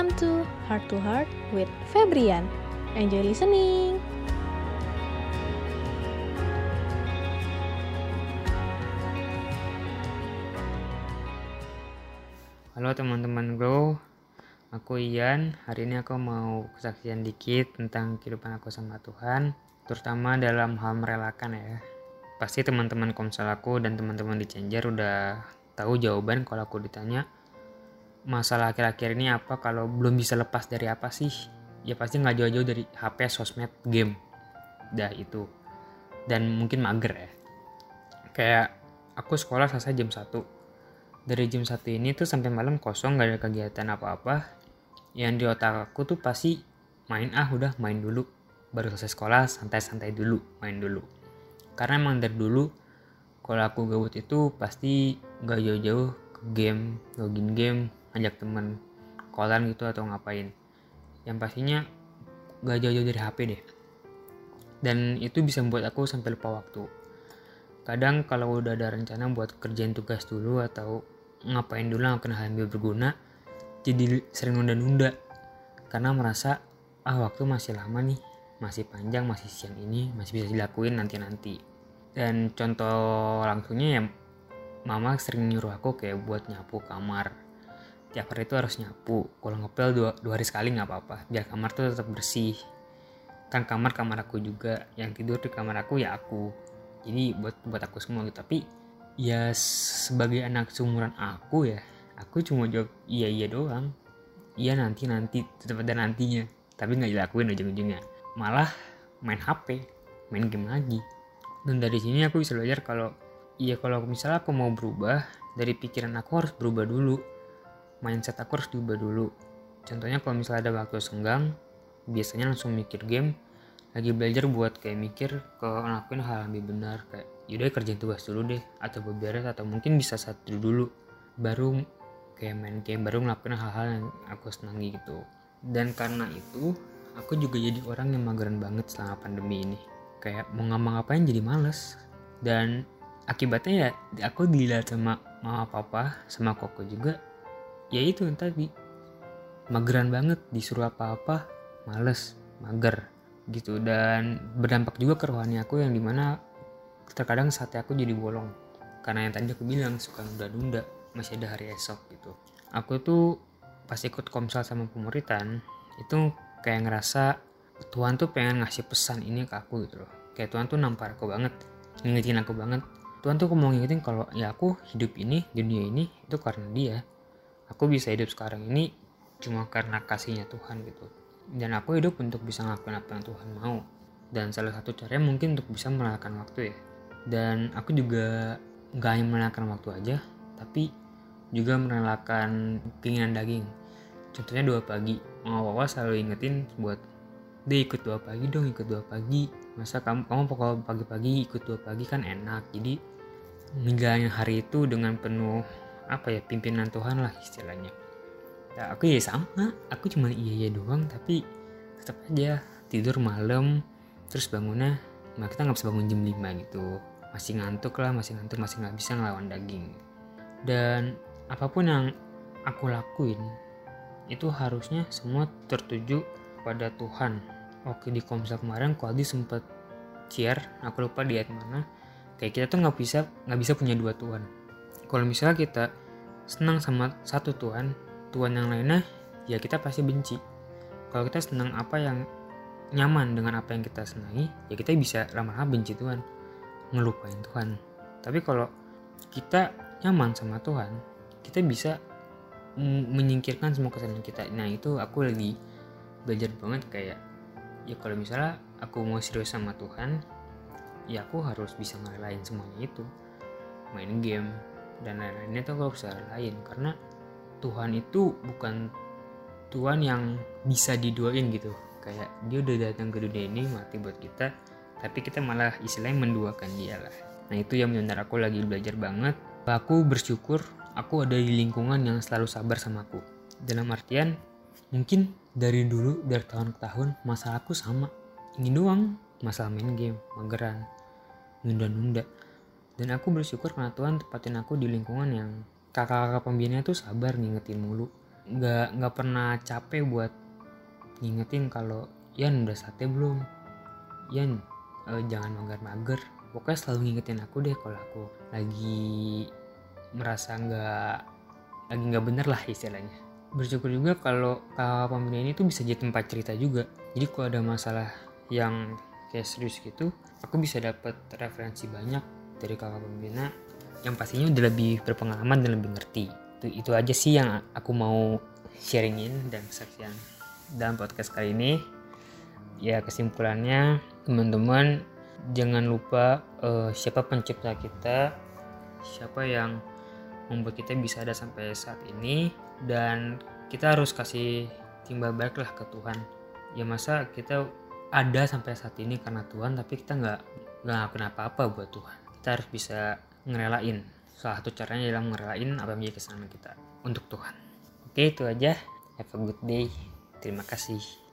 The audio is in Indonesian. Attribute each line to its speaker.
Speaker 1: Welcome to Heart to Heart with Febrian. Enjoy listening.
Speaker 2: Halo teman-teman Grow, aku Ian. Hari ini aku mau kesaksian dikit tentang kehidupan aku sama Tuhan, terutama dalam hal merelakan ya. Pasti teman-teman komsel aku dan teman-teman di Changer udah tahu jawaban kalau aku ditanya masalah akhir-akhir ini apa kalau belum bisa lepas dari apa sih? Ya pasti nggak jauh-jauh dari HP sosmed game. Dah itu. Dan mungkin mager ya. Kayak aku sekolah selesai jam 1 dari jam 1 ini tuh sampai malam kosong gak ada kegiatan apa-apa. Yang di otak aku tuh pasti main ah udah main dulu. Baru selesai sekolah santai-santai dulu main dulu. Karena emang dari dulu kalau aku gabut itu pasti gak jauh-jauh ke game login game ngajak temen kolan gitu atau ngapain. Yang pastinya gak jauh-jauh dari HP deh. Dan itu bisa membuat aku sampai lupa waktu. Kadang kalau udah ada rencana buat kerjain tugas dulu atau ngapain dulu ngelakuin hal yang berguna jadi sering nunda-nunda. Karena merasa ah waktu masih lama nih masih panjang masih siang ini masih bisa dilakuin nanti-nanti. Dan contoh langsungnya ya mama sering nyuruh aku kayak buat nyapu kamar tiap hari itu harus nyapu. Kalau ngepel dua, dua hari sekali nggak apa-apa. Biar kamar tuh tetap bersih. Kan kamar kamar aku juga. Yang tidur di kamar aku ya aku. Jadi buat buat aku semua gitu. Tapi ya sebagai anak seumuran aku ya aku cuma jawab iya iya doang. Iya nanti nanti. Tetap ada nantinya. Tapi nggak dilakuin ujung-ujungnya. Malah main HP main game lagi. Dan dari sini aku bisa belajar kalau iya kalau misalnya aku mau berubah dari pikiran aku harus berubah dulu mindset aku harus diubah dulu. Contohnya kalau misalnya ada waktu senggang biasanya langsung mikir game. Lagi belajar buat kayak mikir ke ngelakuin hal yang lebih benar kayak yaudah kerjain tugas dulu deh atau beberes atau mungkin bisa satu dulu baru kayak main game baru ngelakuin hal-hal yang aku senangi gitu. Dan karena itu aku juga jadi orang yang mageran banget selama pandemi ini. Kayak mau ngapa-ngapain jadi males. Dan akibatnya ya aku dilihat sama mama papa sama koko juga ya itu tadi. Mageran banget disuruh apa-apa males mager gitu. Dan berdampak juga ke rohani aku yang di mana terkadang saat aku jadi bolong. Karena yang tadi aku bilang suka nunda-nunda masih ada hari esok gitu. Aku tuh pas ikut komsel sama pemuritan itu kayak ngerasa Tuhan tuh pengen ngasih pesan ini ke aku gitu loh. Kayak Tuhan tuh nampar aku banget ngingetin aku banget. Tuhan tuh mau ngingetin kalau ya aku hidup ini dunia ini itu karena dia aku bisa hidup sekarang ini cuma karena kasihnya Tuhan gitu. Dan aku hidup untuk bisa ngelakuin apa yang Tuhan mau. Dan salah satu caranya mungkin untuk bisa melelahkan waktu ya. Dan aku juga nggak hanya melelahkan waktu aja tapi juga merelakan keinginan daging. Contohnya dua pagi. Apa selalu ingetin buat deh ikut dua pagi dong ikut dua pagi. Masa kamu kamu pokoknya pagi-pagi ikut dua pagi kan enak. Jadi menjalani hari itu dengan penuh apa ya pimpinan Tuhan lah istilahnya. Ya aku ya sama. Aku cuma iya iya doang tapi tetap aja tidur malam terus bangunnya nah kita nggak bisa bangun jam 5 gitu. Masih ngantuk lah masih ngantuk masih nggak bisa ngelawan daging. Dan apa pun yang aku lakuin itu harusnya semua tertuju pada Tuhan. Oke di komsel kemarin Kualdi sempet share aku lupa di mana. Kayak kita tuh nggak bisa nggak bisa punya dua Tuhan kalau misalnya kita senang sama satu Tuhan Tuhan yang lainnya ya kita pasti benci. Kalau kita senang apa yang nyaman dengan apa yang kita senangi ya kita bisa lama-lama benci Tuhan ngelupain Tuhan. Tapi kalau kita nyaman sama Tuhan kita bisa menyingkirkan semua kesalahan kita. Nah itu aku lagi belajar banget kayak ya kalau misalnya aku mau serius sama Tuhan ya aku harus bisa ngerelain semuanya itu. Main game dan lain-lainnya tuh aku bisa lain karena Tuhan itu bukan Tuhan yang bisa diduain gitu. Kayak dia udah datang ke dunia ini mati buat kita tapi kita malah istilahnya menduakan dia lah. Nah itu yang benar aku lagi belajar banget. Aku bersyukur aku ada di lingkungan yang selalu sabar sama aku. Dalam artian mungkin dari dulu dari tahun ke tahun masalahku sama. Ini doang masalah main game mageran nunda-nunda dan aku bersyukur karena Tuhan tepatin aku di lingkungan yang kakak-kakak pembina tuh sabar ngingetin mulu. Nggak nggak pernah capek buat ngingetin kalau Yan udah sate belum? Yan eh, jangan mager-mager. Pokoknya selalu ngingetin aku deh kalau aku lagi merasa nggak lagi nggak bener lah istilahnya. Bersyukur juga kalau kakak pembina ini tuh bisa jadi tempat cerita juga. Jadi kalau ada masalah yang kayak serius gitu aku bisa dapat referensi banyak dari kakak pembina yang pastinya udah lebih berpengalaman dan lebih ngerti. Itu itu aja sih yang aku mau sharingin dan kesaksian dalam podcast kali ini. Ya kesimpulannya teman-teman jangan lupa uh, siapa pencipta kita siapa yang membuat kita bisa ada sampai saat ini dan kita harus kasih timbal balik lah ke Tuhan. Ya masa kita ada sampai saat ini karena Tuhan tapi kita nggak nggak ngelakuin apa-apa buat Tuhan kita harus bisa ngerelain. Salah satu caranya adalah ngerelain apa yang menjadi kita untuk Tuhan. Oke itu aja. Have a good day. Terima kasih